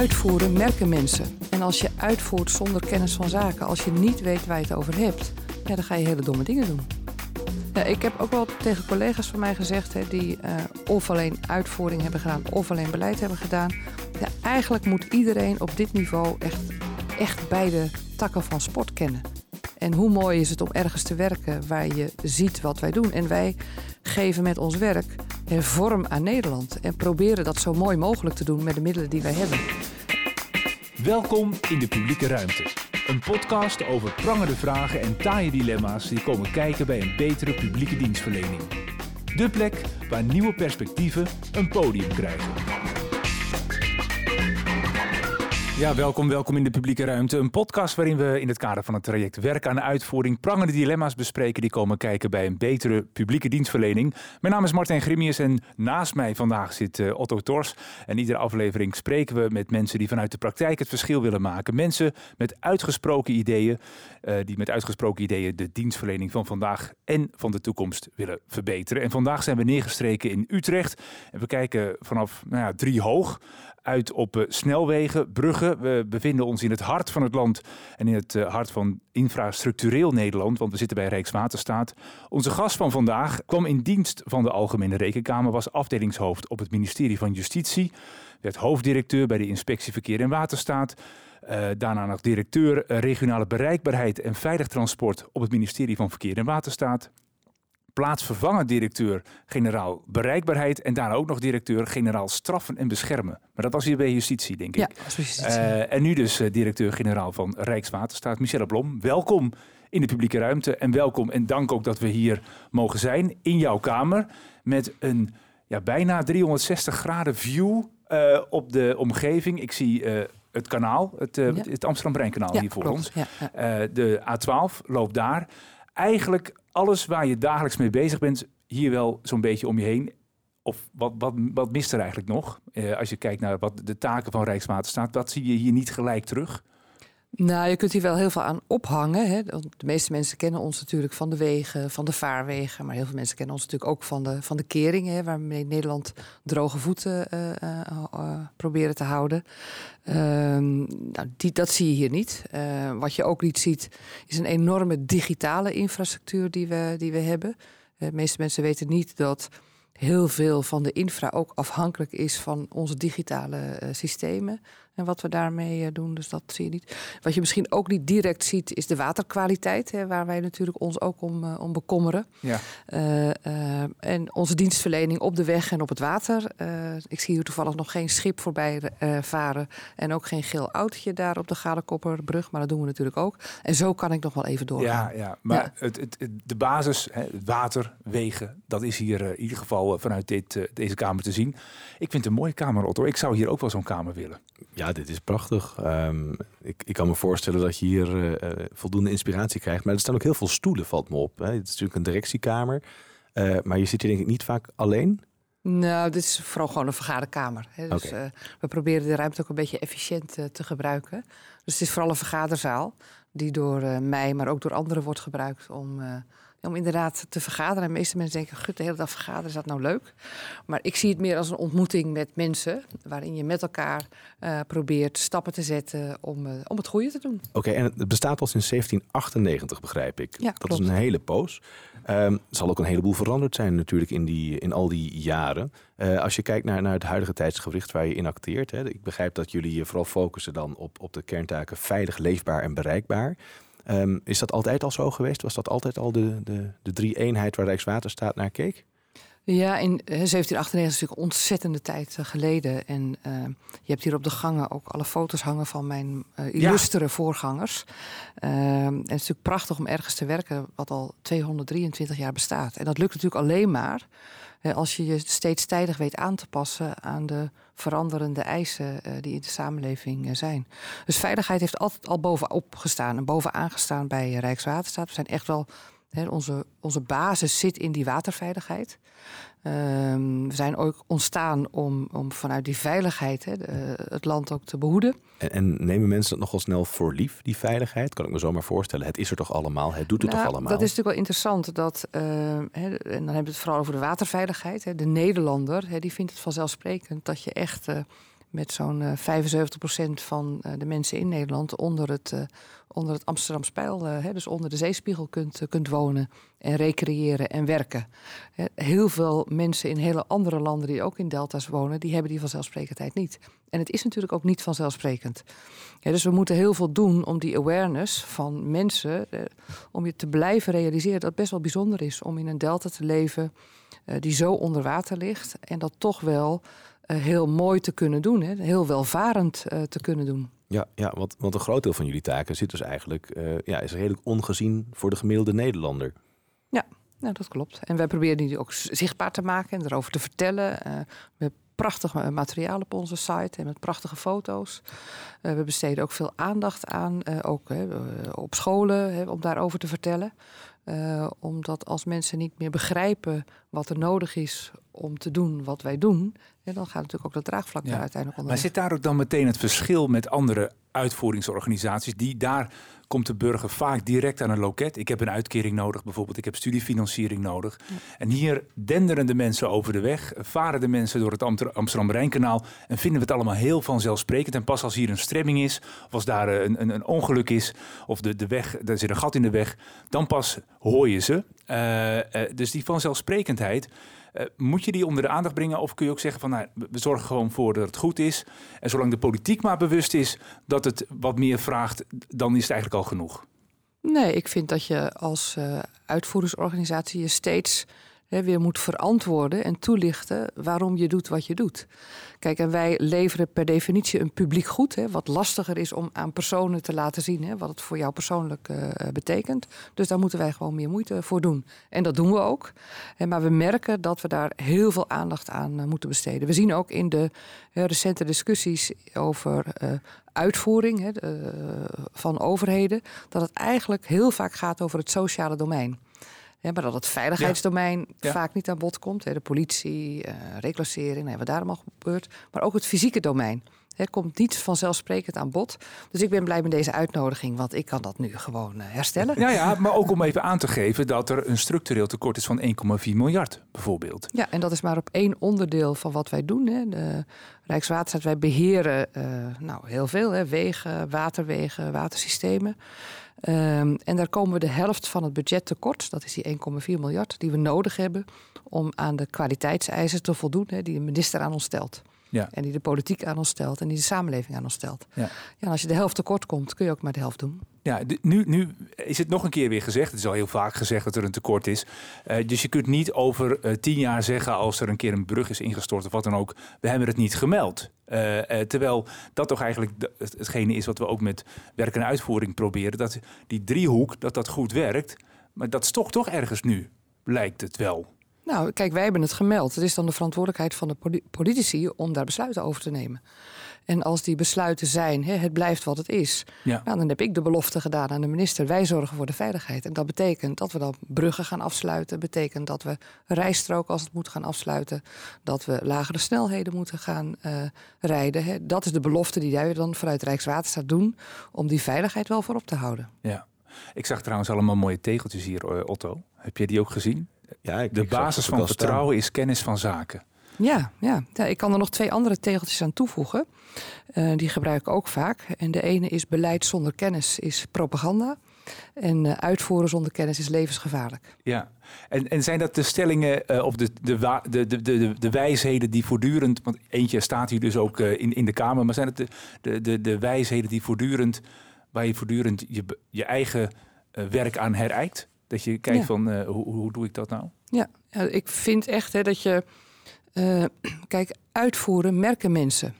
uitvoeren merken mensen. En als je uitvoert zonder kennis van zaken, als je niet weet waar je het over hebt, ja, dan ga je hele domme dingen doen. Ja, ik heb ook wel tegen collega's van mij gezegd, hè, die uh, of alleen uitvoering hebben gedaan of alleen beleid hebben gedaan. Ja, eigenlijk moet iedereen op dit niveau echt, echt beide takken van sport kennen. En hoe mooi is het om ergens te werken waar je ziet wat wij doen. En wij geven met ons werk vorm aan Nederland. En proberen dat zo mooi mogelijk te doen met de middelen die wij hebben. Welkom in de publieke ruimte. Een podcast over prangende vragen en taaie dilemma's die komen kijken bij een betere publieke dienstverlening. De plek waar nieuwe perspectieven een podium krijgen. Ja, welkom, welkom in de publieke ruimte. Een podcast waarin we in het kader van het traject Werk aan de Uitvoering prangende dilemma's bespreken die komen kijken bij een betere publieke dienstverlening. Mijn naam is Martijn Grimius en naast mij vandaag zit uh, Otto Tors. En iedere aflevering spreken we met mensen die vanuit de praktijk het verschil willen maken. Mensen met uitgesproken ideeën, uh, die met uitgesproken ideeën de dienstverlening van vandaag en van de toekomst willen verbeteren. En vandaag zijn we neergestreken in Utrecht en we kijken vanaf nou ja, drie hoog uit op uh, snelwegen, bruggen. We bevinden ons in het hart van het land en in het uh, hart van infrastructureel Nederland, want we zitten bij Rijkswaterstaat. Onze gast van vandaag kwam in dienst van de Algemene Rekenkamer, was afdelingshoofd op het ministerie van Justitie, werd hoofddirecteur bij de Inspectie Verkeer en Waterstaat. Uh, daarna nog directeur regionale bereikbaarheid en veilig transport op het ministerie van Verkeer en Waterstaat plaatsvervangend directeur-generaal bereikbaarheid en daarna ook nog directeur-generaal straffen en beschermen. Maar dat was hier bij justitie, denk ik. Ja, justitie. Uh, en nu dus uh, directeur-generaal van Rijkswaterstaat, Michelle Blom. Welkom in de publieke ruimte en welkom en dank ook dat we hier mogen zijn in jouw kamer met een ja, bijna 360 graden view uh, op de omgeving. Ik zie het kanaal, het, ja. het Amsterdam-Breinkanaal ja, hier voor klopt. ons. De A12 loopt daar. Eigenlijk alles waar je dagelijks mee bezig bent, hier wel zo'n beetje om je heen. Of wat, wat, wat mist er eigenlijk nog? Uh, als je kijkt naar wat de taken van Rijkswaterstaat, wat zie je hier niet gelijk terug? Nou, je kunt hier wel heel veel aan ophangen. Hè. De meeste mensen kennen ons natuurlijk van de wegen, van de vaarwegen. Maar heel veel mensen kennen ons natuurlijk ook van de, van de keringen, waarmee Nederland droge voeten uh, proberen te houden. nou, die, dat zie je hier niet. wat je ook niet ziet, is een enorme digitale infrastructuur die we, die we hebben. De meeste mensen weten niet dat heel veel van de infra ook afhankelijk is van onze digitale systemen. En wat we daarmee uh, doen, dus dat zie je niet. Wat je misschien ook niet direct ziet, is de waterkwaliteit. Hè, waar wij natuurlijk ons ook om, uh, om bekommeren. Ja. en onze dienstverlening op de weg en op het water. ik zie hier toevallig nog geen schip voorbij varen. En ook geen geel autootje daar op de Galekopperbrug. Maar dat doen we natuurlijk ook. En zo kan ik nog wel even doorgaan. Ja, ja. maar ja. Het, het, het, de basis, hè, water, wegen, dat is hier in ieder geval vanuit dit, uh, deze kamer te zien. Ik vind het een mooie kamer, Otto. Ik zou hier ook wel zo'n kamer willen. Ja, dit is prachtig. Um, ik, ik, kan me voorstellen dat je hier uh, voldoende inspiratie krijgt. Maar er staan ook heel veel stoelen, valt me op. Hè. Het is natuurlijk een directiekamer. Uh, maar je zit hier denk ik niet vaak alleen. Nou, dit is vooral gewoon een vergaderkamer. Hè. Dus okay. uh, we proberen de ruimte ook een beetje efficiënt te gebruiken. Dus het is vooral een vergaderzaal die door mij, maar ook door anderen wordt gebruikt om, om inderdaad te vergaderen. En de meeste mensen denken, gut, de hele dag vergaderen, is dat nou leuk? Maar ik zie het meer als een ontmoeting met mensen, waarin je met elkaar probeert stappen te zetten om, om het goede te doen. Oké, okay, en het bestaat al sinds 1798, begrijp ik. Ja, dat klopt. is een hele poos. Um, zal ook een heleboel veranderd zijn natuurlijk in, die, in al die jaren. Uh, als je kijkt naar, naar het huidige tijdsgewricht waar je in acteert. Hè, ik begrijp dat jullie je vooral focussen dan op, op de kerntaken veilig, leefbaar en bereikbaar. Um, is dat altijd al zo geweest? Was dat altijd al de, de, de drie eenheid waar Rijkswaterstaat naar keek? Ja, in 1798 is natuurlijk ontzettende tijd geleden. En uh, je hebt hier op de gangen ook alle foto's hangen van mijn uh, illustere ja. voorgangers. Uh, en het is natuurlijk prachtig om ergens te werken wat al 223 jaar bestaat. En dat lukt natuurlijk alleen maar als je je steeds tijdig weet aan te passen aan de veranderende eisen die in de samenleving zijn. Dus veiligheid heeft altijd al bovenop gestaan en bovenaan gestaan bij Rijkswaterstaat. We zijn echt wel onze, onze basis zit in die waterveiligheid. Um, we zijn ook ontstaan om, om vanuit die veiligheid he, de, het land ook te behoeden. En, en, nemen mensen het nogal snel voor lief, die veiligheid? Kan ik me zomaar voorstellen. Het is er toch allemaal? Het doet het nou, toch allemaal? Dat is natuurlijk wel interessant. Dat, uh, he, en dan hebben we het vooral over de waterveiligheid. de Nederlander die vindt het vanzelfsprekend dat je echt... Uh, met zo'n 75% van de mensen in Nederland onder het, onder het Amsterdam Spijl, dus onder de zeespiegel kunt, kunt wonen en recreëren en werken. Heel veel mensen in hele andere landen die ook in delta's wonen, die hebben die vanzelfsprekendheid niet. En het is natuurlijk ook niet vanzelfsprekend. Dus we moeten heel veel doen om die awareness van mensen, eh, om je te blijven realiseren dat het best wel bijzonder is om in een delta te leven eh, die zo onder water ligt en dat toch wel eh, heel mooi te kunnen doen, hè, heel welvarend eh, te kunnen doen. Ja, ja want, want een groot deel van jullie taken zit dus eigenlijk, uh, ja, is redelijk ongezien voor de gemiddelde Nederlander. Ja, nou, dat klopt. En wij proberen die ook zichtbaar te maken en erover te vertellen. Uh, we hebben prachtig materiaal op onze site en met prachtige foto's. Uh, we besteden ook veel aandacht aan, ook op scholen, om daarover te vertellen. omdat als mensen niet meer begrijpen wat er nodig is om te doen wat wij doen, en dan gaat natuurlijk ook dat draagvlak daar uiteindelijk onder. Maar zit daar ook dan meteen het verschil met andere uitvoeringsorganisaties? Die, daar komt de burger vaak direct aan een loket. Ik heb een uitkering nodig bijvoorbeeld, ik heb studiefinanciering nodig. En hier denderen de mensen over de weg, varen de mensen door het Amsterdam-Rijnkanaal en vinden we het allemaal heel vanzelfsprekend. En pas als hier een stremming is, of als daar een, een, een ongeluk is, of de, de weg, er zit een gat in de weg, dan pas hoor je ze. Uh, uh, dus die vanzelfsprekendheid uh, moet je die onder de aandacht brengen? Of kun je ook zeggen van nou, we zorgen gewoon voor dat het goed is. En zolang de politiek maar bewust is dat het wat meer vraagt, dan is het eigenlijk al genoeg. Nee, ik vind dat je als uh, uitvoeringsorganisatie je steeds hè, weer moet verantwoorden en toelichten waarom je doet wat je doet. Kijk, en wij leveren per definitie een publiek goed, hè, wat lastiger is om aan personen te laten zien hè, wat het voor jou persoonlijk uh, betekent. Dus daar moeten wij gewoon meer moeite voor doen. En dat doen we ook. En, maar we merken dat we daar heel veel aandacht aan uh, moeten besteden. We zien ook in de recente discussies over uitvoering hè, van overheden, dat het eigenlijk heel vaak gaat over het sociale domein. Ja, maar dat het veiligheidsdomein vaak niet aan bod komt. Hè, de politie, uh, reclassering, nou, wat daar allemaal gebeurt. Maar ook het fysieke domein. Het komt niet vanzelfsprekend aan bod. Dus ik ben blij met deze uitnodiging, want ik kan dat nu gewoon uh, herstellen. Ja, ja, maar ook om even aan te geven dat er een structureel tekort is van 1,4 miljard, bijvoorbeeld. Ja, en dat is maar op één onderdeel van wat wij doen. Hè. De Rijkswaterstaat, wij beheren uh, nou, heel veel: hè. wegen, waterwegen, watersystemen. Um, en daar komen we de helft van het budget tekort. Dat is die 1,4 miljard die we nodig hebben om aan de kwaliteitseisen te voldoen hè, die de minister aan ons stelt. Ja. En die de politiek aan ons stelt en die de samenleving aan ons stelt. Ja. ja als je de helft tekort komt, kun je ook maar de helft doen. Ja, nu, nu is het nog een keer weer gezegd. Het is al heel vaak gezegd dat er een tekort is. Uh, dus je kunt niet over uh, tien jaar zeggen als er een keer een brug is ingestort of wat dan ook. We hebben het niet gemeld. Uh, terwijl dat toch eigenlijk hetgene is wat we ook met werk en uitvoering proberen. Dat die driehoek, dat dat goed werkt. Maar dat is toch toch ergens nu, lijkt het wel. Nou, kijk, wij hebben het gemeld. Het is dan de verantwoordelijkheid van de politici om daar besluiten over te nemen. En als die besluiten zijn, hè, het blijft wat het is, ja. nou, dan heb ik de belofte gedaan aan de minister. Wij zorgen voor de veiligheid. En dat betekent dat we dan bruggen gaan afsluiten. Dat betekent dat we rijstroken als het moet gaan afsluiten. Dat we lagere snelheden moeten gaan uh, rijden. Hè. Dat is de belofte die wij dan vanuit Rijkswaterstaat doen om die veiligheid wel voorop te houden. Ja. Ik zag trouwens allemaal mooie tegeltjes hier, eh, Otto. Heb je die ook gezien? Ja, ik, de basis van vertrouwen is kennis van zaken. Ja, ja. ja, ik kan er nog twee andere tegeltjes aan toevoegen. Uh, die gebruik ik ook vaak. En de ene is beleid zonder kennis is propaganda. En uh, uitvoeren zonder kennis is levensgevaarlijk. Ja, en, en zijn dat de stellingen uh, of de, de, de, de, de, de wijsheden die voortdurend... want eentje staat hier dus ook in, in de Kamer... maar zijn het de, de, de, de wijsheden die voortdurend... waar je voortdurend je, je eigen werk aan herijkt? Dat je kijkt van, uh, hoe, hoe doe ik dat nou? Ja, ja ik vind echt hè, dat je... Uh, kijk, uitvoeren merken mensen.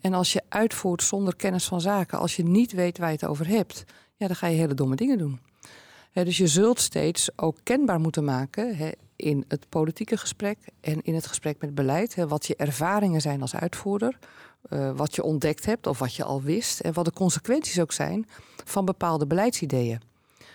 En als je uitvoert zonder kennis van zaken... als je niet weet waar je het over hebt... ja, dan ga je hele domme dingen doen. dus je zult steeds ook kenbaar moeten maken... in het politieke gesprek en in het gesprek met beleid... wat je ervaringen zijn als uitvoerder... Uh, wat je ontdekt hebt of wat je al wist... en wat de consequenties ook zijn van bepaalde beleidsideeën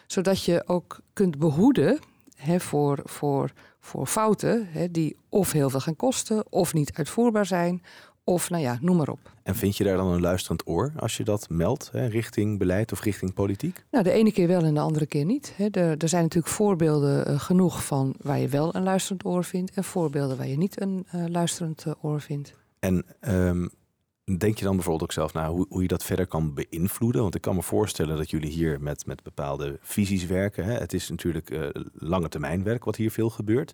zodat je ook kunt behoeden hè, voor, voor, voor fouten hè, die of heel veel gaan kosten, of niet uitvoerbaar zijn, of nou ja, noem maar op. En vind je daar dan een luisterend oor als je dat meldt, hè, richting beleid of richting politiek? Nou, de ene keer wel en de andere keer niet. Hè. Er, er, zijn natuurlijk voorbeelden uh, genoeg van waar je wel een luisterend oor vindt, en voorbeelden waar je niet een uh, luisterend uh, oor vindt. En um, Denk je dan bijvoorbeeld ook zelf naar hoe, hoe je dat verder kan beïnvloeden? Want ik kan me voorstellen dat jullie hier met, met bepaalde visies werken. Hè? Het is natuurlijk uh, lange termijn werk wat hier veel gebeurt.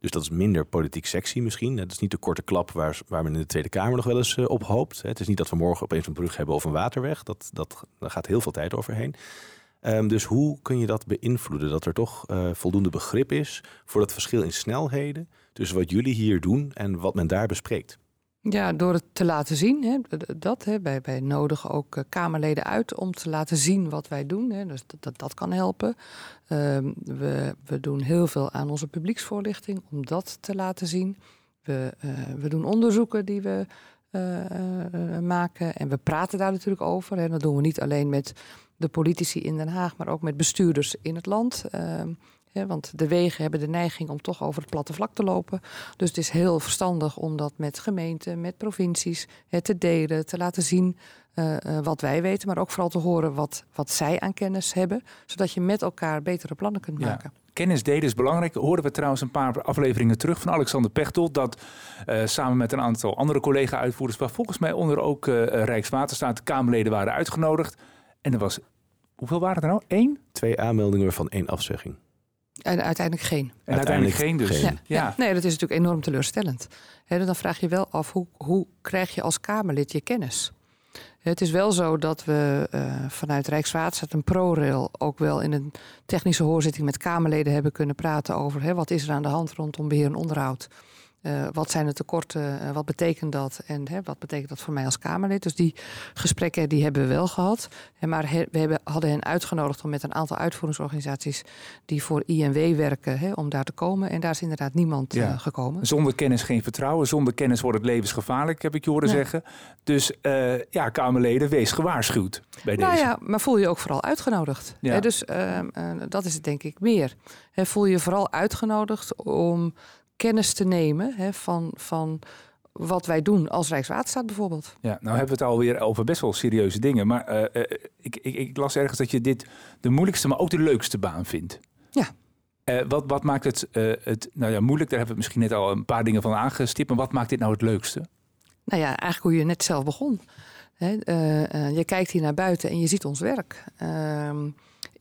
Dus dat is minder politiek sexy misschien. Het is niet de korte klap waar, waar men in de Tweede Kamer nog wel eens uh, op hoopt. Het is niet dat we morgen opeens een brug hebben of een waterweg. Dat, dat, daar gaat heel veel tijd overheen. Um, dus hoe kun je dat beïnvloeden? Dat er toch uh, voldoende begrip is voor dat verschil in snelheden tussen wat jullie hier doen en wat men daar bespreekt. Ja, door het te laten zien. Hè, dat, hè, wij, nodigen ook eh, Kamerleden uit om te laten zien wat wij doen. Hè, dus dat, dat, dat kan helpen. Um, we, we doen heel veel aan onze publieksvoorlichting om dat te laten zien. We, uh, we doen onderzoeken die we uh, maken en we praten daar natuurlijk over. Hè. Dat doen we niet alleen met de politici in Den Haag, maar ook met bestuurders in het land. Want de wegen hebben de neiging om toch over het platte vlak te lopen. Dus het is heel verstandig om dat met gemeenten, met provincies te delen, te laten zien uh, uh, wat wij weten, maar ook vooral te horen wat, wat zij aan kennis hebben, zodat je met elkaar betere plannen kunt maken. Kennis delen is belangrijk. Hoorden we trouwens een paar afleveringen terug van Alexander Pechtel. Dat uh, samen met een aantal andere collega-uitvoerders, waar volgens mij onder ook Rijkswaterstaat, Kamerleden waren uitgenodigd. En er was, hoeveel waren er nou? Eén? Twee aanmeldingen van één afzegging. En uiteindelijk geen. En uiteindelijk, geen dus. Ja. ja. Nee, dat is natuurlijk enorm teleurstellend. He, dan vraag je wel af, hoe, hoe krijg je als Kamerlid je kennis? Het is wel zo dat we uh, vanuit Rijkswaterstaat en ProRail ook wel in een technische hoorzitting met Kamerleden hebben kunnen praten over hè, wat is er aan de hand rondom beheer en onderhoud. Uh, wat zijn de tekorten? Uh, wat betekent dat? En hè, wat betekent dat voor mij als Kamerlid? Dus die gesprekken die hebben we wel gehad. En maar he, we hebben, hadden hen uitgenodigd om met een aantal uitvoeringsorganisaties die voor INW werken, hè, om daar te komen. En daar is inderdaad niemand ja. uh, gekomen. Zonder kennis geen vertrouwen. Zonder kennis wordt het levensgevaarlijk, heb ik je horen zeggen. Dus ja, Kamerleden, wees gewaarschuwd bij nou deze. ja, maar voel je ook vooral uitgenodigd. Ja. Hè, dus ehm, dat is het denk ik meer. Hè, voel je vooral uitgenodigd om kennis te nemen hè, van, van wat wij doen als Rijkswaterstaat bijvoorbeeld. Ja, nou hebben we het alweer over best wel serieuze dingen. Maar uh, uh, ik, ik, ik, las ergens dat je dit de moeilijkste, maar ook de leukste baan vindt. Ja. Uh, wat, wat maakt het, het nou ja, moeilijk? Daar hebben we misschien net al een paar dingen van aangestipt. Maar wat maakt dit nou het leukste? Nou ja, eigenlijk hoe je net zelf begon. Je kijkt hier naar buiten en je ziet ons werk. Ehm,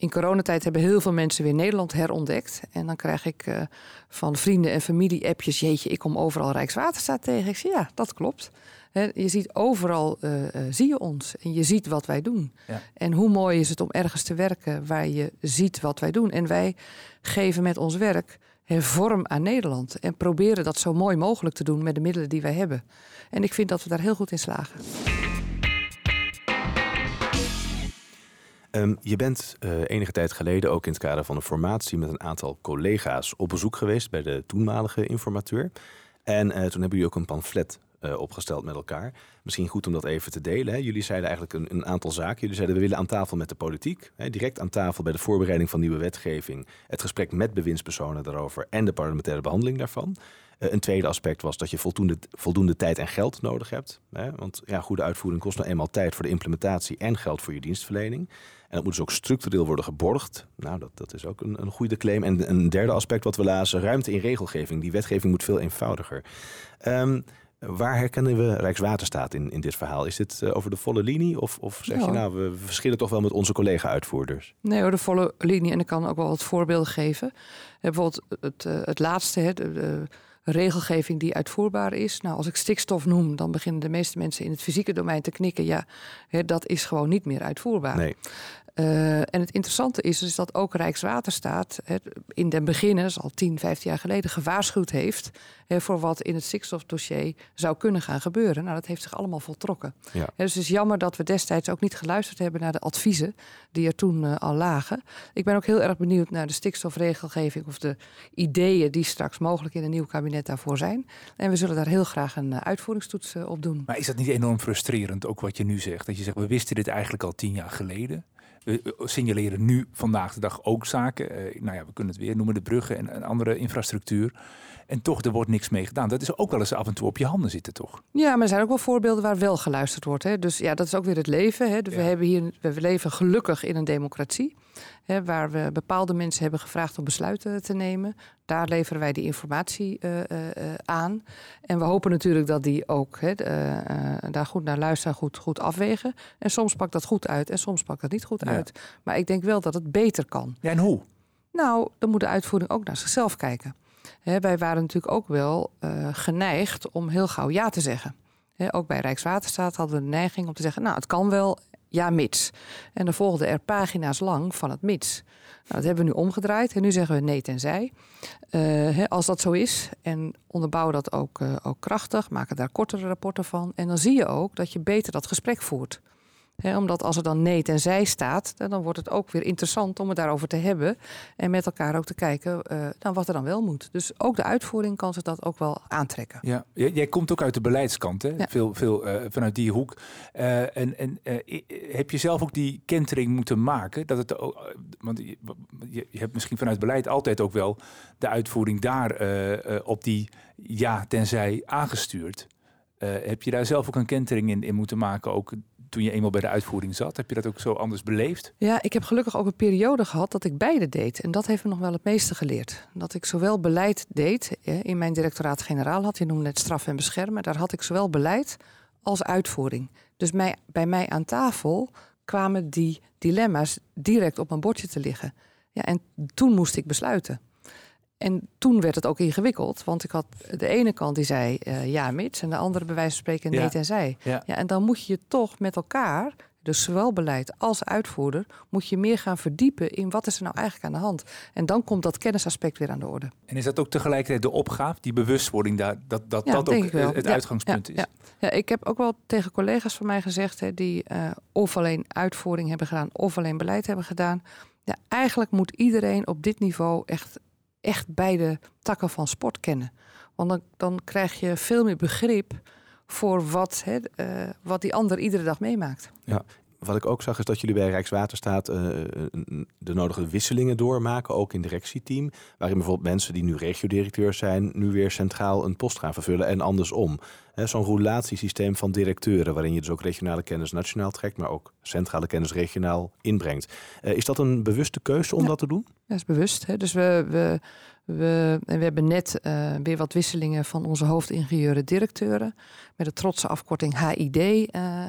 in coronatijd hebben heel veel mensen weer Nederland herontdekt. En dan krijg ik uh, van vrienden en familie appjes... jeetje, ik kom overal Rijkswaterstaat tegen. Ik zeg, ja, dat klopt. He, je ziet overal, uh, uh, zie je ons. En je ziet wat wij doen. Ja. En hoe mooi is het om ergens te werken... waar je ziet wat wij doen. En wij geven met ons werk vorm aan Nederland. En proberen dat zo mooi mogelijk te doen... met de middelen die wij hebben. En ik vind dat we daar heel goed in slagen. Um, je bent uh, enige tijd geleden ook in het kader van een formatie met een aantal collega's op bezoek geweest bij de toenmalige informateur. En uh, toen hebben jullie ook een pamflet uh, opgesteld met elkaar. Misschien goed om dat even te delen. Hè. Jullie zeiden eigenlijk een, een, aantal zaken. Jullie zeiden we willen aan tafel met de politiek. Hè, direct aan tafel bij de voorbereiding van nieuwe wetgeving. Het gesprek met bewindspersonen daarover en de parlementaire behandeling daarvan. Uh, een tweede aspect was dat je voldoende, voldoende tijd en geld nodig hebt. Hè, want ja, goede uitvoering kost nou eenmaal tijd voor de implementatie en geld voor je dienstverlening. En dat moet dus ook structureel worden geborgd. Nou, dat, dat is ook een, een goede claim. En een derde aspect wat we lazen, ruimte in regelgeving. Die wetgeving moet veel eenvoudiger. Um, waar herkennen we Rijkswaterstaat in, in dit verhaal? Is dit uh, over de volle linie? Of, of zeg ja. je nou, we, verschillen toch wel met onze collega-uitvoerders? Nee hoor, de volle linie. En ik kan ook wel wat voorbeelden geven. Bijvoorbeeld het, uh, het laatste, hè, de, de regelgeving die uitvoerbaar is. Nou, als ik stikstof noem, dan beginnen de meeste mensen in het fysieke domein te knikken. Ja, hè, dat is gewoon niet meer uitvoerbaar. Nee. Uh, en het interessante is, is dat ook Rijkswaterstaat het, in den beginnen, dus al 10, 15 jaar geleden, gewaarschuwd heeft voor wat in het stikstofdossier zou kunnen gaan gebeuren. Nou, dat heeft zich allemaal voltrokken. Ja. Dus het is jammer dat we destijds ook niet geluisterd hebben naar de adviezen die er toen uh, al lagen. Ik ben ook heel erg benieuwd naar de stikstofregelgeving of de ideeën die straks mogelijk in een nieuw kabinet daarvoor zijn. En we zullen daar heel graag een uh, uitvoeringstoets op doen. Maar is dat niet enorm frustrerend, ook wat je nu zegt? Dat je zegt, we wisten dit eigenlijk al tien jaar geleden. We signaleren nu vandaag de dag ook zaken. Uh, nou ja, we kunnen het weer noemen, de bruggen en, en, andere infrastructuur. En toch, er wordt niks mee gedaan. Dat is ook wel eens af en toe op je handen zitten, toch? Ja, maar er zijn ook wel voorbeelden waar wel geluisterd wordt. Hè? Dus ja, dat is ook weer het leven. Hè? Dus ja. we, hebben hier, we leven gelukkig in een democratie. Hè, waar we bepaalde mensen hebben gevraagd om besluiten te nemen. Daar leveren wij die informatie uh, uh, aan. En we hopen natuurlijk dat die ook hè, daar goed naar luisteren, goed, goed afwegen. En soms pakt dat goed uit en soms pakt dat niet goed uit. Maar ik denk wel dat het beter kan. Ja, en hoe? Nou, dan moet de uitvoering ook naar zichzelf kijken. Hè, wij waren natuurlijk ook wel geneigd om heel gauw ja te zeggen ook bij Rijkswaterstaat hadden we de neiging om te zeggen: Nou, het kan wel, ja, mits. En dan volgden er pagina's lang van het mits. Nou, dat hebben we nu omgedraaid en nu zeggen we nee tenzij. Uh, als dat zo is en onderbouwen dat ook, uh, ook krachtig, maken daar kortere rapporten van. En dan zie je ook dat je beter dat gesprek voert omdat als er dan nee tenzij staat, dan wordt het ook weer interessant om het daarover te hebben. En met elkaar ook te kijken uh, nou, wat er dan wel moet. Dus ook de uitvoering kan zich dat ook wel aantrekken. Ja, jij komt ook uit de beleidskant, hè? Veel, veel uh, vanuit die hoek. Uh, en en heb je zelf ook die kentering moeten maken? Dat het, want je, je, hebt misschien vanuit beleid altijd ook wel de uitvoering daar op die ja tenzij aangestuurd. heb je daar zelf ook een kentering in, in moeten maken? Ook toen je eenmaal bij de uitvoering zat? Heb je dat ook zo anders beleefd? Ja, ik heb gelukkig ook een periode gehad dat ik beide deed. En dat heeft me nog wel het meeste geleerd. Dat ik zowel beleid deed, in mijn directoraat-generaal had, je noemde het straf en beschermen, daar had ik zowel beleid als uitvoering. Dus bij mij aan tafel kwamen die dilemma's direct op mijn bordje te liggen. Ja, en toen moest ik besluiten. En toen werd het ook ingewikkeld, want ik had de ene kant die zei uh, ja, mits, en de andere bij wijze van spreken nee en zij. Ja. ja. en dan moet je toch met elkaar, dus zowel beleid als uitvoerder, moet je meer gaan verdiepen in wat is er nou eigenlijk aan de hand. En dan komt dat kennisaspect weer aan de orde. En is dat ook tegelijkertijd de opgave, die bewustwording, daar, dat dat, dat ook het uitgangspunt is? Ja. ik heb ook wel tegen collega's van mij gezegd, hè, die uh, of alleen uitvoering hebben gedaan of alleen beleid hebben gedaan. Ja, eigenlijk moet iedereen op dit niveau echt echt beide takken van sport kennen. Want dan, dan krijg je veel meer begrip voor wat, hè, uh, wat die ander iedere dag meemaakt. Ja, wat ik ook zag is dat jullie bij Rijkswaterstaat uh, de nodige wisselingen doormaken, ook in directieteam. Waarin bijvoorbeeld mensen die nu regiodirecteur zijn, nu weer centraal een post gaan vervullen en andersom. Zo'n roulatiesysteem van directeuren, waarin je dus ook regionale kennis nationaal trekt, maar ook centrale kennis regionaal inbrengt. Uh, is dat een bewuste keuze om dat te doen? Dat is bewust. Hè? Dus we, we, we, we hebben net uh, weer wat wisselingen van onze hoofdingenieuren directeuren. Met de trotse afkorting HID uh,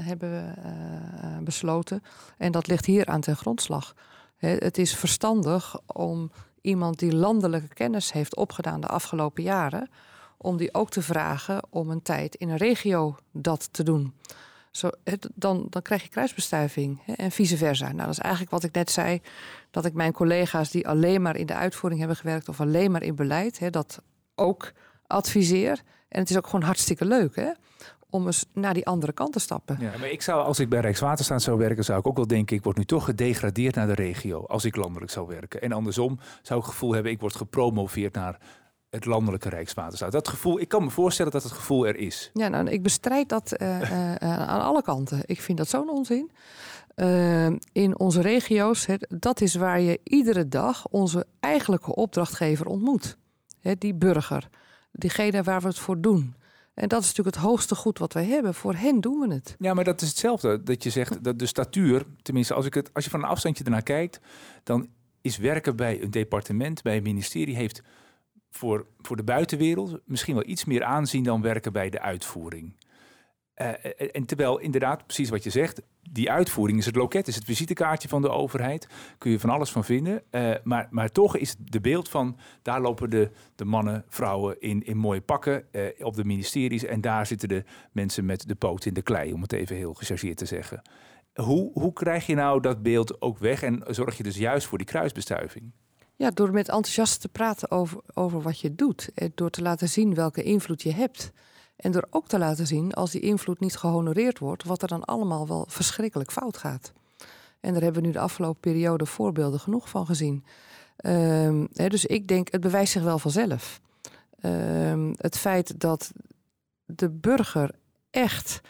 hebben we besloten. En dat ligt hier aan ten grondslag. Het is verstandig om iemand die landelijke kennis heeft opgedaan de afgelopen jaren om die ook te vragen om een tijd in een regio dat te doen. Zo, dan, dan krijg je kruisbestuiving hè, en vice versa. Nou, dat is eigenlijk wat ik net zei, dat ik mijn collega's die alleen maar in de uitvoering hebben gewerkt of alleen maar in beleid, hè, dat ook adviseer. En het is ook gewoon hartstikke leuk hè, om eens naar die andere kant te stappen. Ja, maar ik zou, als ik bij Rijkswaterstaat zou werken, zou ik ook wel denken, ik word nu toch gedegradeerd naar de regio als ik landelijk zou werken. En andersom zou ik het gevoel hebben, ik word gepromoveerd naar het landelijke Rijkswaterstaat. Dat gevoel, ik kan me voorstellen dat het gevoel er is. Ja, nou, ik bestrijd dat uh, uh, aan alle kanten. Ik vind dat zo'n onzin. Uh, in onze regio's, he, dat is waar je iedere dag onze eigenlijke opdrachtgever ontmoet. He, die burger, diegene waar we het voor doen. En dat is natuurlijk het hoogste goed wat wij hebben. Voor hen doen we het. Ja, maar dat is hetzelfde. Dat je zegt dat de statuur, tenminste, als, ik het, als je van een afstandje ernaar kijkt, dan is werken bij een departement, bij een ministerie, heeft voor, voor de buitenwereld misschien wel iets meer aanzien dan werken bij de uitvoering. Uh, en terwijl inderdaad, precies wat je zegt, die uitvoering is het loket, is het visitekaartje van de overheid. Kun je van alles van vinden. Maar, maar toch is de beeld van, daar lopen de, de mannen, vrouwen in, in mooie pakken op de ministeries. En daar zitten de mensen met de poot in de klei, om het even heel gechargeerd te zeggen. Hoe, hoe krijg je nou dat beeld ook weg en zorg je dus juist voor die kruisbestuiving? Ja, door met enthousiast te praten over, over wat je doet. En door te laten zien welke invloed je hebt. En door ook te laten zien, als die invloed niet gehonoreerd wordt, wat er dan allemaal wel verschrikkelijk fout gaat. En daar hebben we nu de afgelopen periode voorbeelden genoeg van gezien. Um, dus ik denk, het bewijst zich wel vanzelf. Um, het feit dat de burger echt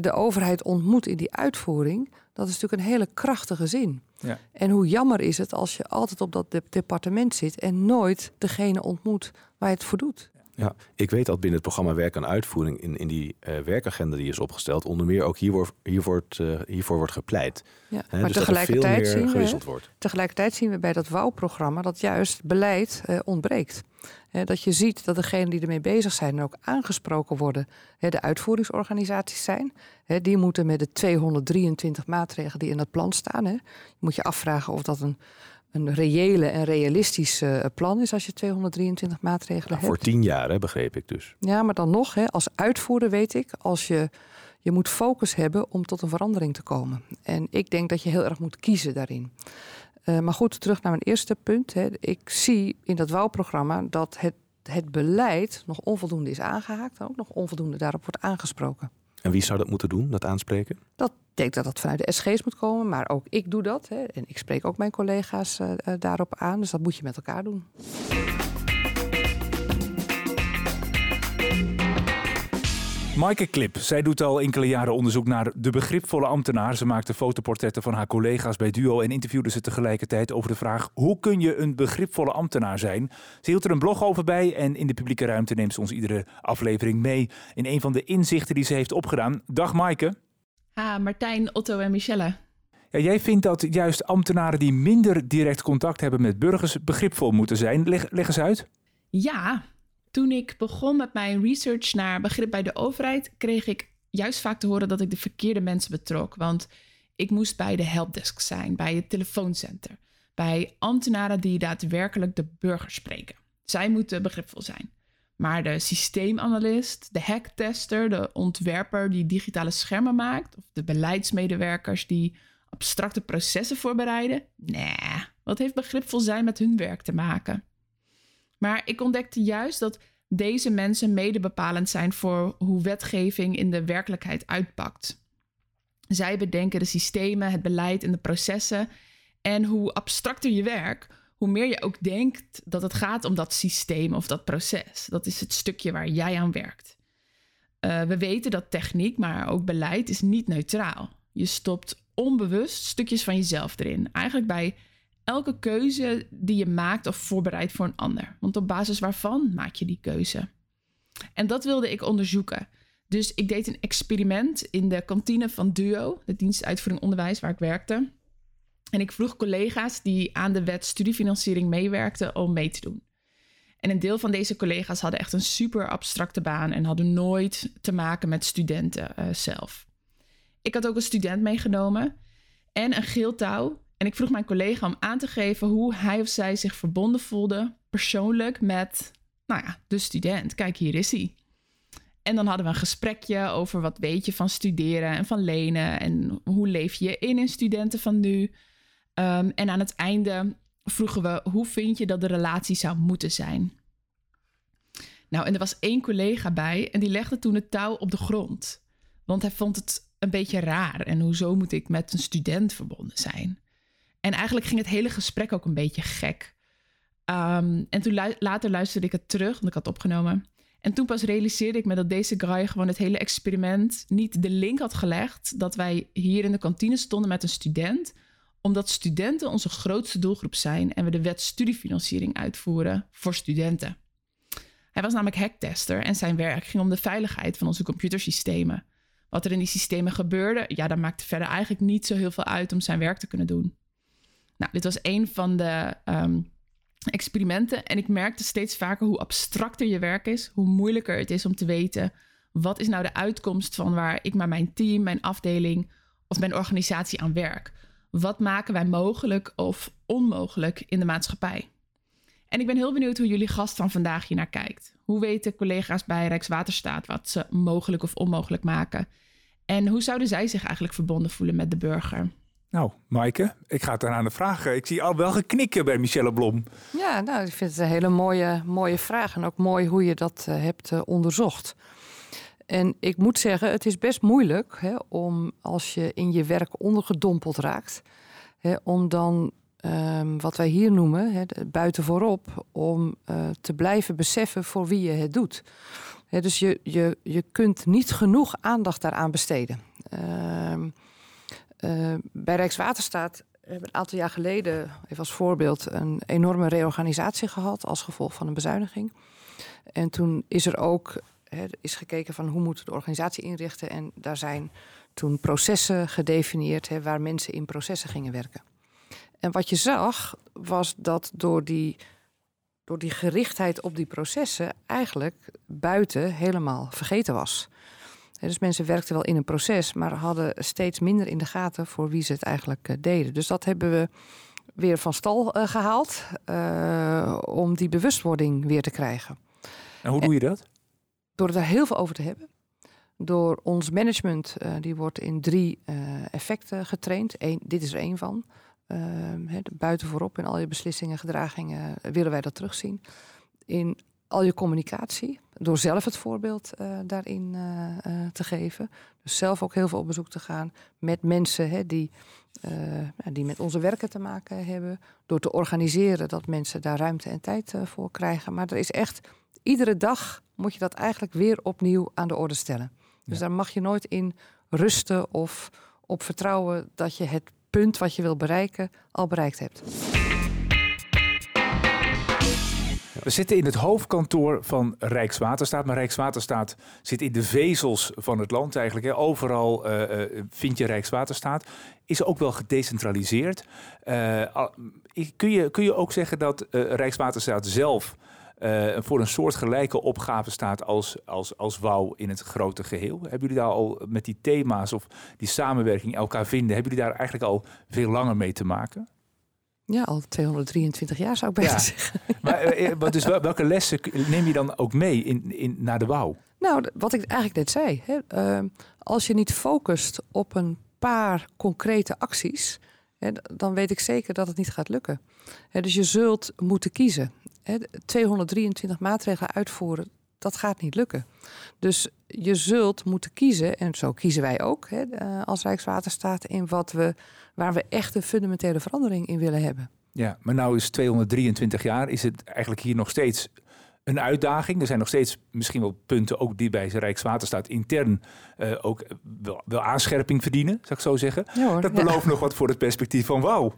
de overheid ontmoet in die uitvoering, dat is natuurlijk een hele krachtige zin. Ja. En hoe jammer is het als je altijd op dat departement zit en nooit degene ontmoet waar je het voor doet. Ja, ik weet dat binnen het programma Werk aan Uitvoering in, in die uh, werkagenda die is opgesteld, onder meer ook hiervoor, hiervoor, uh, hiervoor wordt gepleit. Ja, He, maar dus tegelijkertijd, zien we, wordt. tegelijkertijd zien we bij dat WOW-programma dat juist beleid uh, ontbreekt. Dat je ziet dat degenen die ermee bezig zijn ook aangesproken worden, de uitvoeringsorganisaties zijn. die moeten met de 223 maatregelen die in dat plan staan. Je moet je afvragen of dat een een reële en realistische eh, plan is als je 223 maatregelen ja, hebt. Voor tien jaar, hè, begreep ik dus. Ja, maar dan nog, hè, als uitvoerder weet ik, als je, je moet focus hebben om tot een verandering te komen. En ik denk dat je heel erg moet kiezen daarin. Uh, maar goed, terug naar mijn eerste punt. Hè. Ik zie in dat WOW-programma dat het, het beleid nog onvoldoende is aangehaakt. En ook nog onvoldoende daarop wordt aangesproken. En wie zou dat moeten doen, dat aanspreken? Dat denk dat dat vanuit de SG's moet komen, maar ook ik doe dat. Hè. En ik spreek ook mijn collega's uh, daarop aan. Dus dat moet je met elkaar doen. Maaike Klip, zij doet al enkele jaren onderzoek naar de begripvolle ambtenaar. Ze maakte fotoportretten van haar collega's bij Duo en interviewde ze tegelijkertijd over de vraag: hoe kun je een begripvolle ambtenaar zijn? Ze hield er een blog over bij en in de publieke ruimte neemt ze ons iedere aflevering mee in een van de inzichten die ze heeft opgedaan. Dag Maaike. Ah, Martijn, Otto en Michelle. Ja, jij vindt dat juist ambtenaren die minder direct contact hebben met burgers begripvol moeten zijn. Leg, leg eens uit. Ja, toen ik begon met mijn research naar begrip bij de overheid, kreeg ik juist vaak te horen dat ik de verkeerde mensen betrok. Want ik moest bij de helpdesk zijn, bij het telefooncenter, bij ambtenaren die daadwerkelijk de burger spreken. Zij moeten begripvol zijn. Maar de systeemanalist, de hacktester, de ontwerper die digitale schermen maakt, of de beleidsmedewerkers die abstracte processen voorbereiden, nee, wat heeft begripvol zijn met hun werk te maken? Maar ik ontdekte juist dat deze mensen mede bepalend zijn voor hoe wetgeving in de werkelijkheid uitpakt. Zij bedenken de systemen, het beleid en de processen. En hoe abstracter je werk, hoe meer je ook denkt dat het gaat om dat systeem of dat proces. Dat is het stukje waar jij aan werkt. Uh, we weten dat techniek, maar ook beleid is niet neutraal. Je stopt onbewust stukjes van jezelf erin. Eigenlijk bij elke keuze die je maakt of voorbereidt voor een ander. Want op basis waarvan maak je die keuze? En dat wilde ik onderzoeken. Dus ik deed een experiment in de kantine van DUO, de dienst uitvoering onderwijs waar ik werkte. En ik vroeg collega's die aan de wet studiefinanciering meewerkten om mee te doen. En een deel van deze collega's hadden echt een super abstracte baan en hadden nooit te maken met studenten uh, zelf. Ik had ook een student meegenomen en een geel touw en ik vroeg mijn collega om aan te geven hoe hij of zij zich verbonden voelde, persoonlijk, met, nou ja, de student. Kijk, hier is hij. En dan hadden we een gesprekje over wat weet je van studeren en van lenen en hoe leef je in in studenten van nu. Um, en aan het einde vroegen we hoe vind je dat de relatie zou moeten zijn. Nou, en er was één collega bij en die legde toen het touw op de grond. Want hij vond het een beetje raar. En hoezo moet ik met een student verbonden zijn? En eigenlijk ging het hele gesprek ook een beetje gek. Um, en toen later luisterde ik het terug, want ik had opgenomen. En toen pas realiseerde ik me dat deze guy gewoon het hele experiment niet de link had gelegd dat wij hier in de kantine stonden met een student, omdat studenten onze grootste doelgroep zijn en we de wet studiefinanciering uitvoeren voor studenten. Hij was namelijk hacktester en zijn werk ging om de veiligheid van onze computersystemen. Wat er in die systemen gebeurde, ja, dat maakte verder eigenlijk niet zo heel veel uit om zijn werk te kunnen doen. Nou, dit was een van de ehm, experimenten. En ik merkte steeds vaker hoe abstracter je werk is, hoe moeilijker het is om te weten wat is nou de uitkomst van waar ik met mijn team, mijn afdeling of mijn organisatie aan werk. Wat maken wij mogelijk of onmogelijk in de maatschappij? En ik ben heel benieuwd hoe jullie gast van vandaag hier naar kijkt. Hoe weten collega's bij Rijkswaterstaat wat ze mogelijk of onmogelijk maken? En hoe zouden zij zich eigenlijk verbonden voelen met de burger? Nou, Maaike, ik ga het aan de vragen. Ik zie al wel geknikken bij Michelle Blom. Ja, nou, ik vind het een hele mooie, mooie vraag. En ook mooi hoe je dat uh, hebt uh, onderzocht. En ik moet zeggen, het is best moeilijk hè, om als je in je werk ondergedompeld raakt, hè, om dan um, wat wij hier noemen, hè, buiten voorop, om te blijven beseffen voor wie je het doet. Dus je, je, je kunt niet genoeg aandacht daaraan besteden. Uh, uh, bij Rijkswaterstaat hebben we een aantal jaar geleden, even als voorbeeld, een enorme reorganisatie gehad als gevolg van een bezuiniging. En toen is er ook is gekeken van hoe moeten we de organisatie inrichten. En daar zijn toen processen gedefinieerd waar mensen in processen gingen werken. En wat je zag was dat door die, door die gerichtheid op die processen eigenlijk buiten helemaal vergeten was. Dus mensen werkten wel in een proces, maar hadden steeds minder in de gaten voor wie ze het eigenlijk eh, deden. Dus dat hebben we weer van stal eh, gehaald uh, om die bewustwording weer te krijgen. En hoe doe je dat? Door het daar heel veel over te hebben. Door ons management, uh, die wordt in drie effecten getraind. Eén, dit is er één van. He, buiten voorop in al je beslissingen, gedragingen willen wij dat terugzien. In al je communicatie, door zelf het voorbeeld uh, daarin uh, te geven. Dus zelf ook heel veel op bezoek te gaan met mensen hè, die, die met onze werken te maken hebben. Door te organiseren dat mensen daar ruimte en tijd voor krijgen. Maar er is echt, iedere dag moet je dat eigenlijk weer opnieuw aan de orde stellen. Dus daar mag je nooit in rusten of op vertrouwen dat je het punt wat je wil bereiken al bereikt hebt. We zitten in het hoofdkantoor van Rijkswaterstaat. Maar Rijkswaterstaat zit in de vezels van het land eigenlijk. Overal uh, vind je Rijkswaterstaat. Is ook wel gedecentraliseerd. Uh, kun, je, kun je ook zeggen dat Rijkswaterstaat zelf voor een soort gelijke opgave staat als, als, als WOW in het grote geheel? Hebben jullie daar al met die thema's of die samenwerking elkaar vinden, hebben jullie daar eigenlijk al veel langer mee te maken? Ja, al 223 jaar zou ik bijna zeggen. Maar, eh, eh, dus welke lessen neem je dan ook mee in, in, naar de wouw? Nou, wat ik eigenlijk net zei. Hè, uh, als je niet focust op een paar concrete acties, hè, dan weet ik zeker dat het niet gaat lukken. Hè, dus je zult moeten kiezen. Hè, 223 maatregelen uitvoeren, dat gaat niet lukken. Dus je zult moeten kiezen, en zo kiezen wij ook hè, eh, als Rijkswaterstaat, in wat we, waar we echt een fundamentele verandering in willen hebben. Ja, maar nou is 223 jaar, is het eigenlijk hier nog steeds een uitdaging. Er zijn nog steeds misschien wel punten, ook die bij Rijkswaterstaat intern uh, ook wel, wel, aanscherping verdienen, zou ik zo zeggen. dat belooft nog wat voor het perspectief van wauw.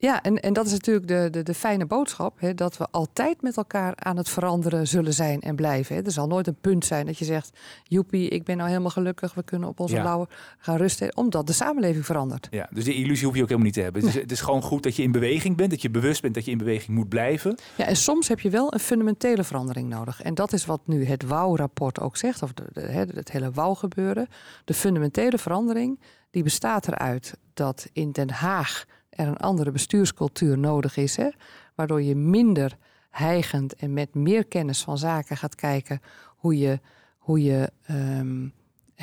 Ja, en, en dat is natuurlijk de, de, de fijne boodschap. Hè, dat we altijd met elkaar aan het veranderen zullen zijn en blijven. Hè. Er zal nooit een punt zijn dat je zegt... joepie, ik ben nou helemaal gelukkig. We kunnen op onze ja. lauwe gaan rusten. Omdat de samenleving verandert. Ja, dus die illusie hoef je ook helemaal niet te hebben. Het is, het is gewoon goed dat je in beweging bent. Dat je bewust bent dat je in beweging moet blijven. Ja, en soms heb je wel een fundamentele verandering nodig. En dat is wat nu het WOW-rapport ook zegt. Of de, de, het hele WOW-gebeuren. De fundamentele verandering die bestaat eruit dat in Den Haag er een andere bestuurscultuur nodig is. Hè? Waardoor je minder heigend en met meer kennis van zaken gaat kijken hoe je, hoe je um,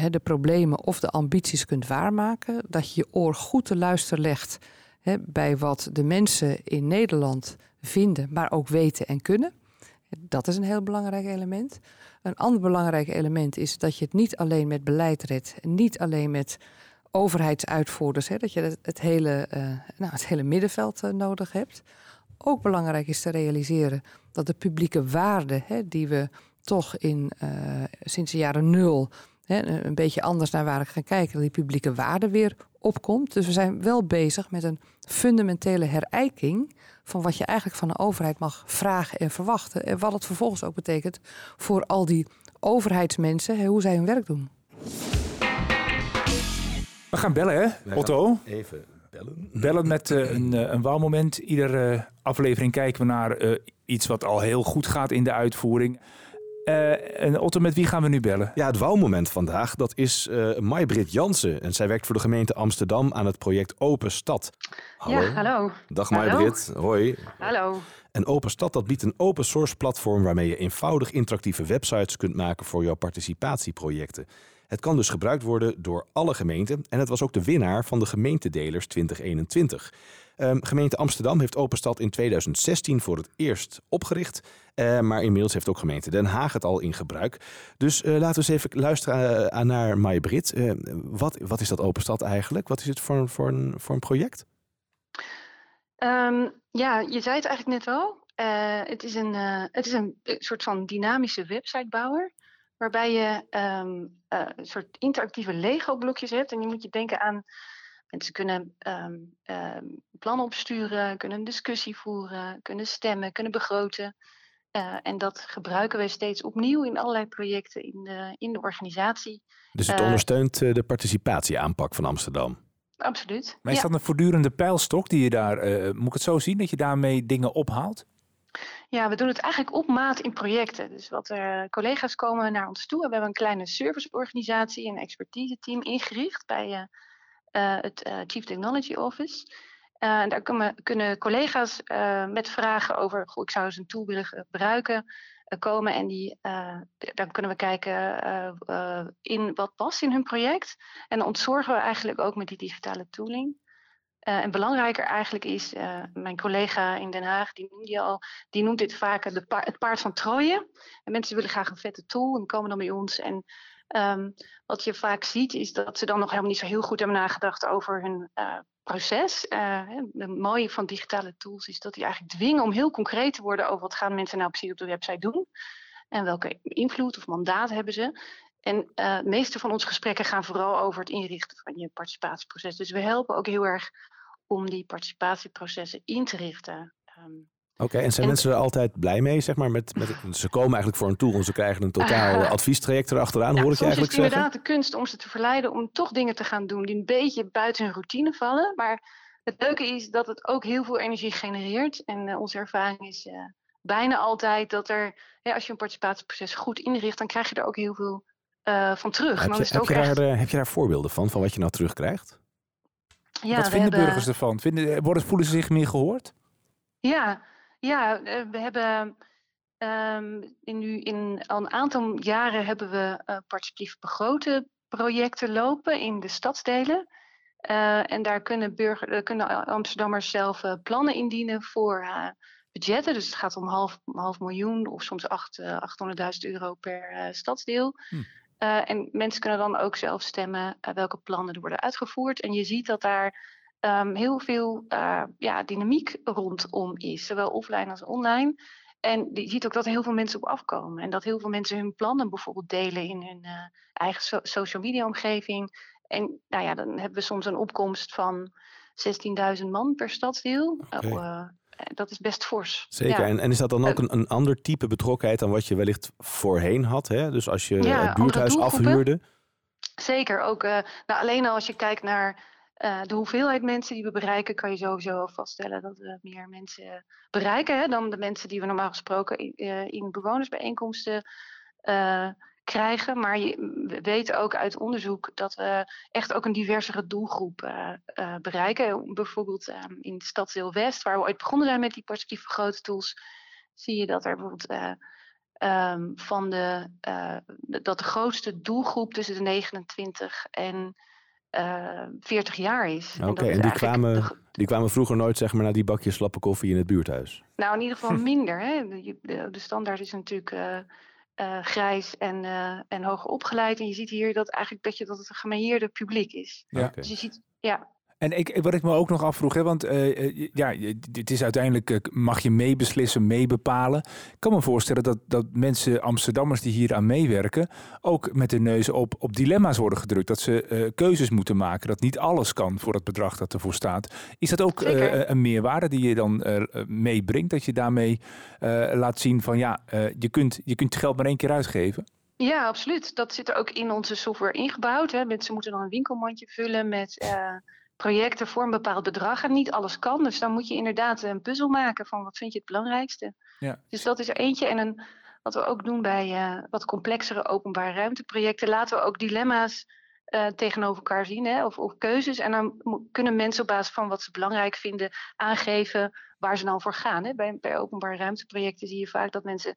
de problemen of de ambities kunt waarmaken. Dat je je oor goed te luisteren legt bij wat de mensen in Nederland vinden, maar ook weten en kunnen. Dat is een heel belangrijk element. Een ander belangrijk element is dat je het niet alleen met beleid redt, niet alleen met overheidsuitvoerders, hè, dat je het, hele, uh, nou, het hele middenveld uh, nodig hebt. Ook belangrijk is te realiseren dat de publieke waarde, hè, die we toch in, uh, sinds de jaren nul hè, een beetje anders naar waar ik gaan kijken, dat die publieke waarde weer opkomt. Dus we zijn wel bezig met een fundamentele herijking van wat je eigenlijk van de overheid mag vragen en verwachten. En wat het vervolgens ook betekent voor al die overheidsmensen, hè, hoe zij hun werk doen. We gaan bellen, hè, Otto? Even bellen. Bellen met uh, een, uh, een wauwmoment. Iedere uh, aflevering kijken we naar iets wat al heel goed gaat in de uitvoering. en Otto, met wie gaan we nu bellen? Ja, het wauwmoment vandaag, dat is uh, Maybrit Jansen. En zij werkt voor de gemeente Amsterdam aan het project Open Stad. Hallo. Ja, hallo. Dag Maybrit. Hoi. Hallo. En Open Stad dat biedt een open source platform waarmee je eenvoudig interactieve websites kunt maken voor jouw participatieprojecten. Het kan dus gebruikt worden door alle gemeenten en het was ook de winnaar van de gemeentedelers 2021. Um, gemeente Amsterdam heeft Openstad in 2016 voor het eerst opgericht. Uh, maar inmiddels heeft ook gemeente Den Haag het al in gebruik. Dus uh, laten we eens even luisteren uh, naar Maya Brit. wat, wat is dat Openstad eigenlijk? Wat is het voor, voor, een, voor een project? Um, ja, je zei het eigenlijk net al. het, is een, het is een soort van dynamische websitebouwer waarbij je um, uh, een soort interactieve Lego-blokjes hebt. En je moet je denken aan mensen kunnen um, um, plannen opsturen, kunnen een discussie voeren, kunnen stemmen, kunnen begroten. en dat gebruiken we steeds opnieuw in allerlei projecten in de, in de organisatie. Dus het ondersteunt de participatieaanpak van Amsterdam? Absoluut. Maar is dat een voortdurende pijlstok die je daar, moet ik het zo zien, dat je daarmee dingen ophaalt? Ja, we doen het eigenlijk op maat in projecten. Dus wat er collega's komen naar ons toe. We hebben een kleine serviceorganisatie, een expertise team ingericht bij uh, het uh, Chief Technology Office. En daar kunnen, kunnen collega's met vragen over, goh, ik zou eens een tool willen gebruiken, komen. En die, dan kunnen we kijken in wat past in hun project. En dan ontzorgen we eigenlijk ook met die digitale tooling. Uh, en belangrijker eigenlijk is, uh, mijn collega in Den Haag, die noemde al, die noemt dit vaak het paard van Troje. En mensen willen graag een vette tool en komen dan bij ons. En um, wat je vaak ziet, is dat ze dan nog helemaal niet zo heel goed hebben nagedacht over hun uh, proces. het mooie van digitale tools is dat die eigenlijk dwingen om heel concreet te worden over wat gaan mensen nou precies op de website doen. En welke invloed of mandaat hebben ze. En de meeste van onze gesprekken gaan vooral over het inrichten van je participatieproces. Dus we helpen ook heel erg om die participatieprocessen in te richten. Um, Oké, en zijn mensen er altijd blij mee, zeg maar? Met, met, ze komen eigenlijk voor een tool en ze krijgen een totaal uh, adviestraject erachteraan, hoor ik je eigenlijk zeggen? Het is inderdaad de kunst om ze te verleiden om toch dingen te gaan doen die een beetje buiten hun routine vallen. Maar het leuke is dat het ook heel veel energie genereert. En uh, onze ervaring is uh, bijna altijd dat er, als je een participatieproces goed inricht, dan krijg je er ook heel veel van terug. Heb, je, heb, je daar, heb je daar voorbeelden van, van wat je nou terugkrijgt? Ja, Wat vinden hebben... burgers ervan? Vinden, worden, voelen ze zich meer gehoord? Ja, ja eh, we hebben um, in, nu in al een aantal jaren hebben we uh, participatief begrote projecten lopen in de stadsdelen. Uh, en daar kunnen, burger, kunnen Amsterdammers zelf uh, plannen indienen voor budgetten. Dus het gaat om half, half miljoen of soms 800.000 euro per stadsdeel. Hm. Uh, en mensen kunnen dan ook zelf stemmen uh, welke plannen er worden uitgevoerd. En je ziet dat daar um, heel veel uh, ja, dynamiek rondom is, zowel offline als online. En je ziet ook dat er heel veel mensen op afkomen. En dat heel veel mensen hun plannen bijvoorbeeld delen in hun eigen so social media omgeving. En nou ja, dan hebben we soms een opkomst van 16.000 man per stadsdeel. Okay. Eh, dat is best fors. Zeker. En, en, is dat dan ook eh, een, een ander type betrokkenheid dan wat je wellicht voorheen had? Hè? Dus als je ja, het buurthuis afhuurde? Zeker. Ook, uh, nou, alleen al als je kijkt naar uh, de hoeveelheid mensen die we bereiken, kan je sowieso vaststellen dat we meer mensen bereiken hè, dan de mensen die we normaal gesproken in, uh, in bewonersbijeenkomsten krijgen. Maar je, we weten ook uit onderzoek dat we echt ook een diversere doelgroep uh, uh, bereiken. Bijvoorbeeld um, in Stadsdeel West, waar we ooit begonnen zijn met die perspectieve grote tools, zie je dat er bijvoorbeeld uh, um, van de, dat de grootste doelgroep tussen de 29 en 40 jaar is. Oké, okay, en, en die, kwamen, de, die kwamen vroeger nooit zeg maar, naar die bakjes slappe koffie in het buurthuis? Nou, in ieder geval minder. Hè. De, de, de standaard is natuurlijk uh, grijs en, uh, en hoger opgeleid. En je ziet hier dat eigenlijk dat, je, dat het een gemeilleerde publiek is. Ja. Dus je ziet, ja, en ik, wat ik me ook nog afvroeg, hè, want uh, ja, het is uiteindelijk, mag je meebeslissen, meebepalen. Ik kan me voorstellen dat, dat mensen, Amsterdammers die hier aan meewerken, ook met de neus op, op dilemma's worden gedrukt. Dat ze uh, keuzes moeten maken, dat niet alles kan voor het bedrag dat ervoor staat. Is dat ook een meerwaarde die je dan meebrengt? Dat je daarmee laat zien van ja, je, kunt, je kunt geld maar één keer uitgeven? Ja, absoluut. Dat zit er ook in onze software ingebouwd. Hè. Mensen moeten dan een winkelmandje vullen met projecten voor een bepaald bedrag en niet alles kan. Dus dan moet je inderdaad een puzzel maken van wat vind je het belangrijkste. Ja. Dus dat is er eentje. En een, wat we ook doen bij uh, wat complexere openbare ruimteprojecten, laten we ook dilemma's uh, tegenover elkaar zien hè, of, of, keuzes. En dan kunnen mensen op basis van wat ze belangrijk vinden aangeven waar ze dan voor gaan. Hè. Bij, bij openbare ruimteprojecten zie je vaak dat mensen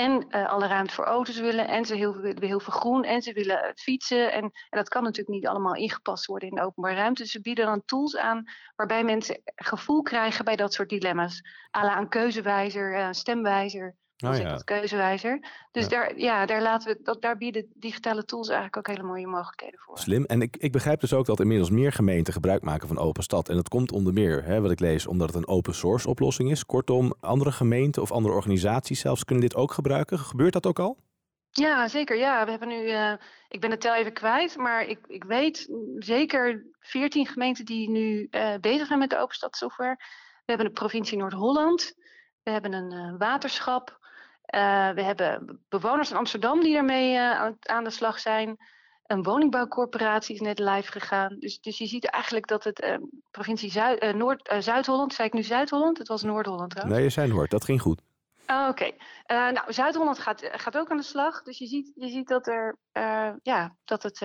en uh, alle ruimte voor auto's willen. En ze heel, willen heel veel groen. En ze willen uh, fietsen. En, en, dat kan natuurlijk niet allemaal ingepast worden in de openbare ruimte. Dus ze bieden dan tools aan waarbij mensen gevoel krijgen bij dat soort dilemma's. Ala een keuzewijzer, een stemwijzer. Oh, ja. dat keuzewijzer. Dus Daar, ja, daar, laten we, dat, daar bieden digitale tools eigenlijk ook hele mooie mogelijkheden voor. Slim. En ik, ik begrijp dus ook dat inmiddels meer gemeenten gebruik maken van Open Stad. En dat komt onder meer, hè, wat ik lees, omdat het een open source oplossing is. Kortom, andere gemeenten of andere organisaties zelfs kunnen dit ook gebruiken. Gebeurt dat ook al? Ja, zeker. Ja, we hebben nu, uh, ik ben het tel even kwijt, maar ik, ik weet zeker 14 gemeenten die nu uh, bezig zijn met de Open Stad software. We hebben de provincie Noord-Holland, we hebben een uh, waterschap, we hebben bewoners in Amsterdam die daarmee aan, aan de slag zijn. Een woningbouwcorporatie is net live gegaan. Dus, dus je ziet eigenlijk dat het uh, provincie Zuid, uh, Noord, uh, Zuid-Holland, zei ik nu Zuid-Holland? Het was Noord-Holland trouwens. Nee, je zei Noord, dat ging goed. Oh, Oké. Okay. nou, Zuid-Holland gaat, gaat ook aan de slag. Dus je ziet, je ziet dat, er, ja, dat, het,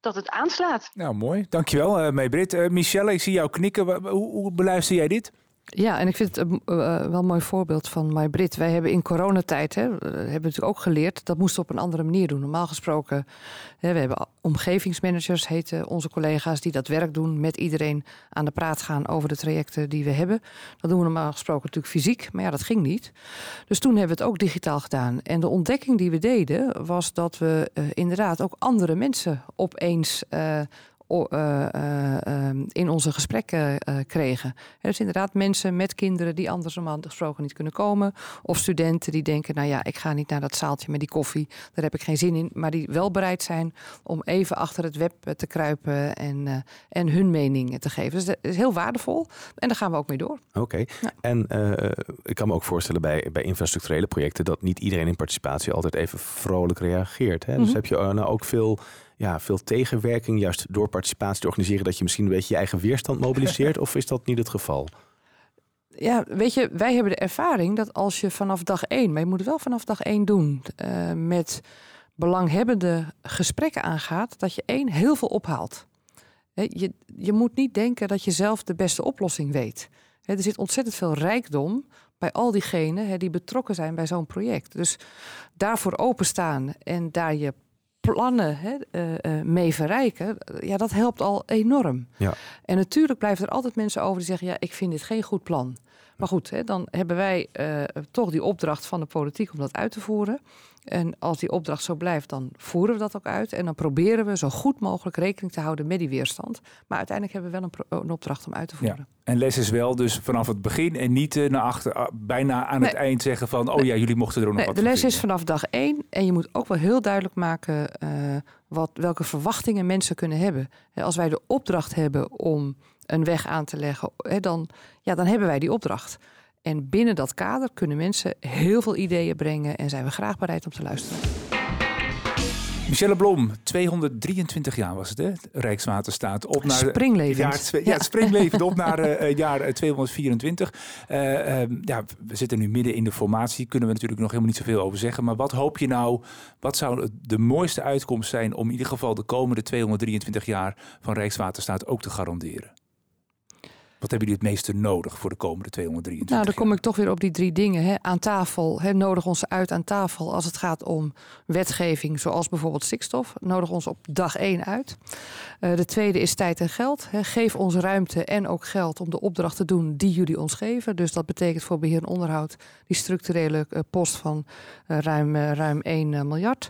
dat het aanslaat. Nou, mooi. Dankjewel, uh, Brit. Michelle, ik zie jou knikken. Hoe, hoe beluister jij dit? Ja, en ik vind het uh, wel mooi voorbeeld van My Brit. Wij hebben in coronatijd, hè, hebben natuurlijk ook geleerd, dat moesten we op een andere manier doen. Normaal gesproken, hè, we hebben omgevingsmanagers, heten onze collega's, die dat werk doen, met iedereen aan de praat gaan over de trajecten die we hebben. Dat doen we normaal gesproken natuurlijk fysiek, maar ja, dat ging niet. Dus toen hebben we het ook digitaal gedaan. En de ontdekking die we deden, was dat we inderdaad ook andere mensen opeens uh, in onze gesprekken uh, kregen. dus inderdaad mensen met kinderen die anders normaal gesproken niet kunnen komen. Of studenten die denken, nou ja, ik ga niet naar dat zaaltje met die koffie. Daar heb ik geen zin in. Maar die wel bereid zijn om even achter het web te kruipen en, en hun mening te geven. Dus dat is heel waardevol. En daar gaan we ook mee door. Oké. Ja. En ik kan me ook voorstellen bij, bij infrastructurele projecten dat niet iedereen in participatie altijd even vrolijk reageert. Hè? Dus mm -hmm. heb je nou ook veel ja, veel tegenwerking, juist door participatie te organiseren, dat je misschien een beetje je eigen weerstand mobiliseert? of is dat niet het geval? Ja, weet je, wij hebben de ervaring dat als je vanaf dag één, maar je moet het wel vanaf dag één doen, uh, met belanghebbende gesprekken aangaat, dat je één heel veel ophaalt. Je, je moet niet denken dat je zelf de beste oplossing weet. Er zit ontzettend veel rijkdom bij al diegenen die betrokken zijn bij zo'n project. Dus daarvoor openstaan en daar je plannen hè, uh, uh, mee verrijken, ja, dat helpt al enorm. Ja. En natuurlijk blijven er altijd mensen over die zeggen: ja, ik vind dit geen goed plan. Maar goed, hè, dan hebben wij uh, toch die opdracht van de politiek om dat uit te voeren. En als die opdracht zo blijft, dan voeren we dat ook uit. En dan proberen we zo goed mogelijk rekening te houden met die weerstand. Maar uiteindelijk hebben we wel een, een opdracht om uit te voeren. Ja. En les is wel dus vanaf het begin en niet uh, naar achter, bijna aan nee. het eind zeggen van... oh nee. ja, jullie mochten er ook nog nee, wat De les is vanaf dag één. En je moet ook wel heel duidelijk maken uh, wat, welke verwachtingen mensen kunnen hebben. Als wij de opdracht hebben om een weg aan te leggen, dan, ja, dan hebben wij die opdracht. En binnen dat kader kunnen mensen heel veel ideeën brengen en zijn we graag bereid om te luisteren. Michelle Blom, 223 jaar was het, hè? Rijkswaterstaat. Op naar springleven. Jaar, ja, ja, het springleven op naar uh, jaar 224. Uh, uh, ja, we zitten nu midden in de formatie. Kunnen we natuurlijk nog helemaal niet zoveel over zeggen. Maar wat hoop je nou, wat zou de mooiste uitkomst zijn om in ieder geval de komende 223 jaar van Rijkswaterstaat ook te garanderen? Wat hebben jullie het meeste nodig voor de komende 223 Nou, dan kom ik toch weer op die drie dingen. Hè. Aan tafel, hè, nodig ons uit aan tafel als het gaat om wetgeving, zoals bijvoorbeeld stikstof. Nodig ons op dag één uit. Uh, de tweede is tijd en geld. Hè. Geef ons ruimte en ook geld om de opdracht te doen die jullie ons geven. Dus dat betekent voor beheer en onderhoud die structurele uh, post van uh, ruim, ruim 1 miljard.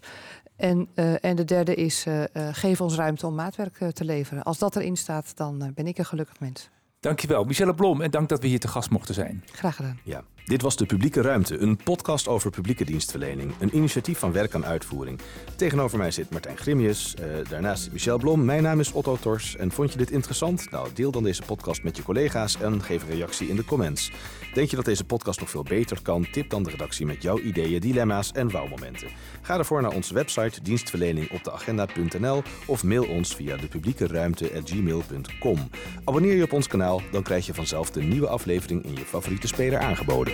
En, uh, en de derde is uh, uh, geef ons ruimte om maatwerk te leveren. Als dat erin staat, dan ben ik een gelukkig mens. Dankjewel, Michelle Blom. En dank dat we hier te gast mochten zijn. Graag gedaan. Ja. Dit was De Publieke Ruimte, een podcast over publieke dienstverlening. Een initiatief van Werk aan Uitvoering. Tegenover mij zit Martijn Grimius, uh, daarnaast Michel Blom. Mijn naam is Otto Tors. En vond je dit interessant? Nou, deel dan deze podcast met je collega's en geef een reactie in de comments. Denk je dat deze podcast nog veel beter kan? Tip dan de redactie met jouw ideeën, dilemma's en wouwmomenten. Ga ervoor naar onze website dienstverleningopdeagenda.nl of mail ons via depubliekeruimte.gmail.com. Abonneer je op ons kanaal, dan krijg je vanzelf de nieuwe aflevering in je favoriete speler aangeboden.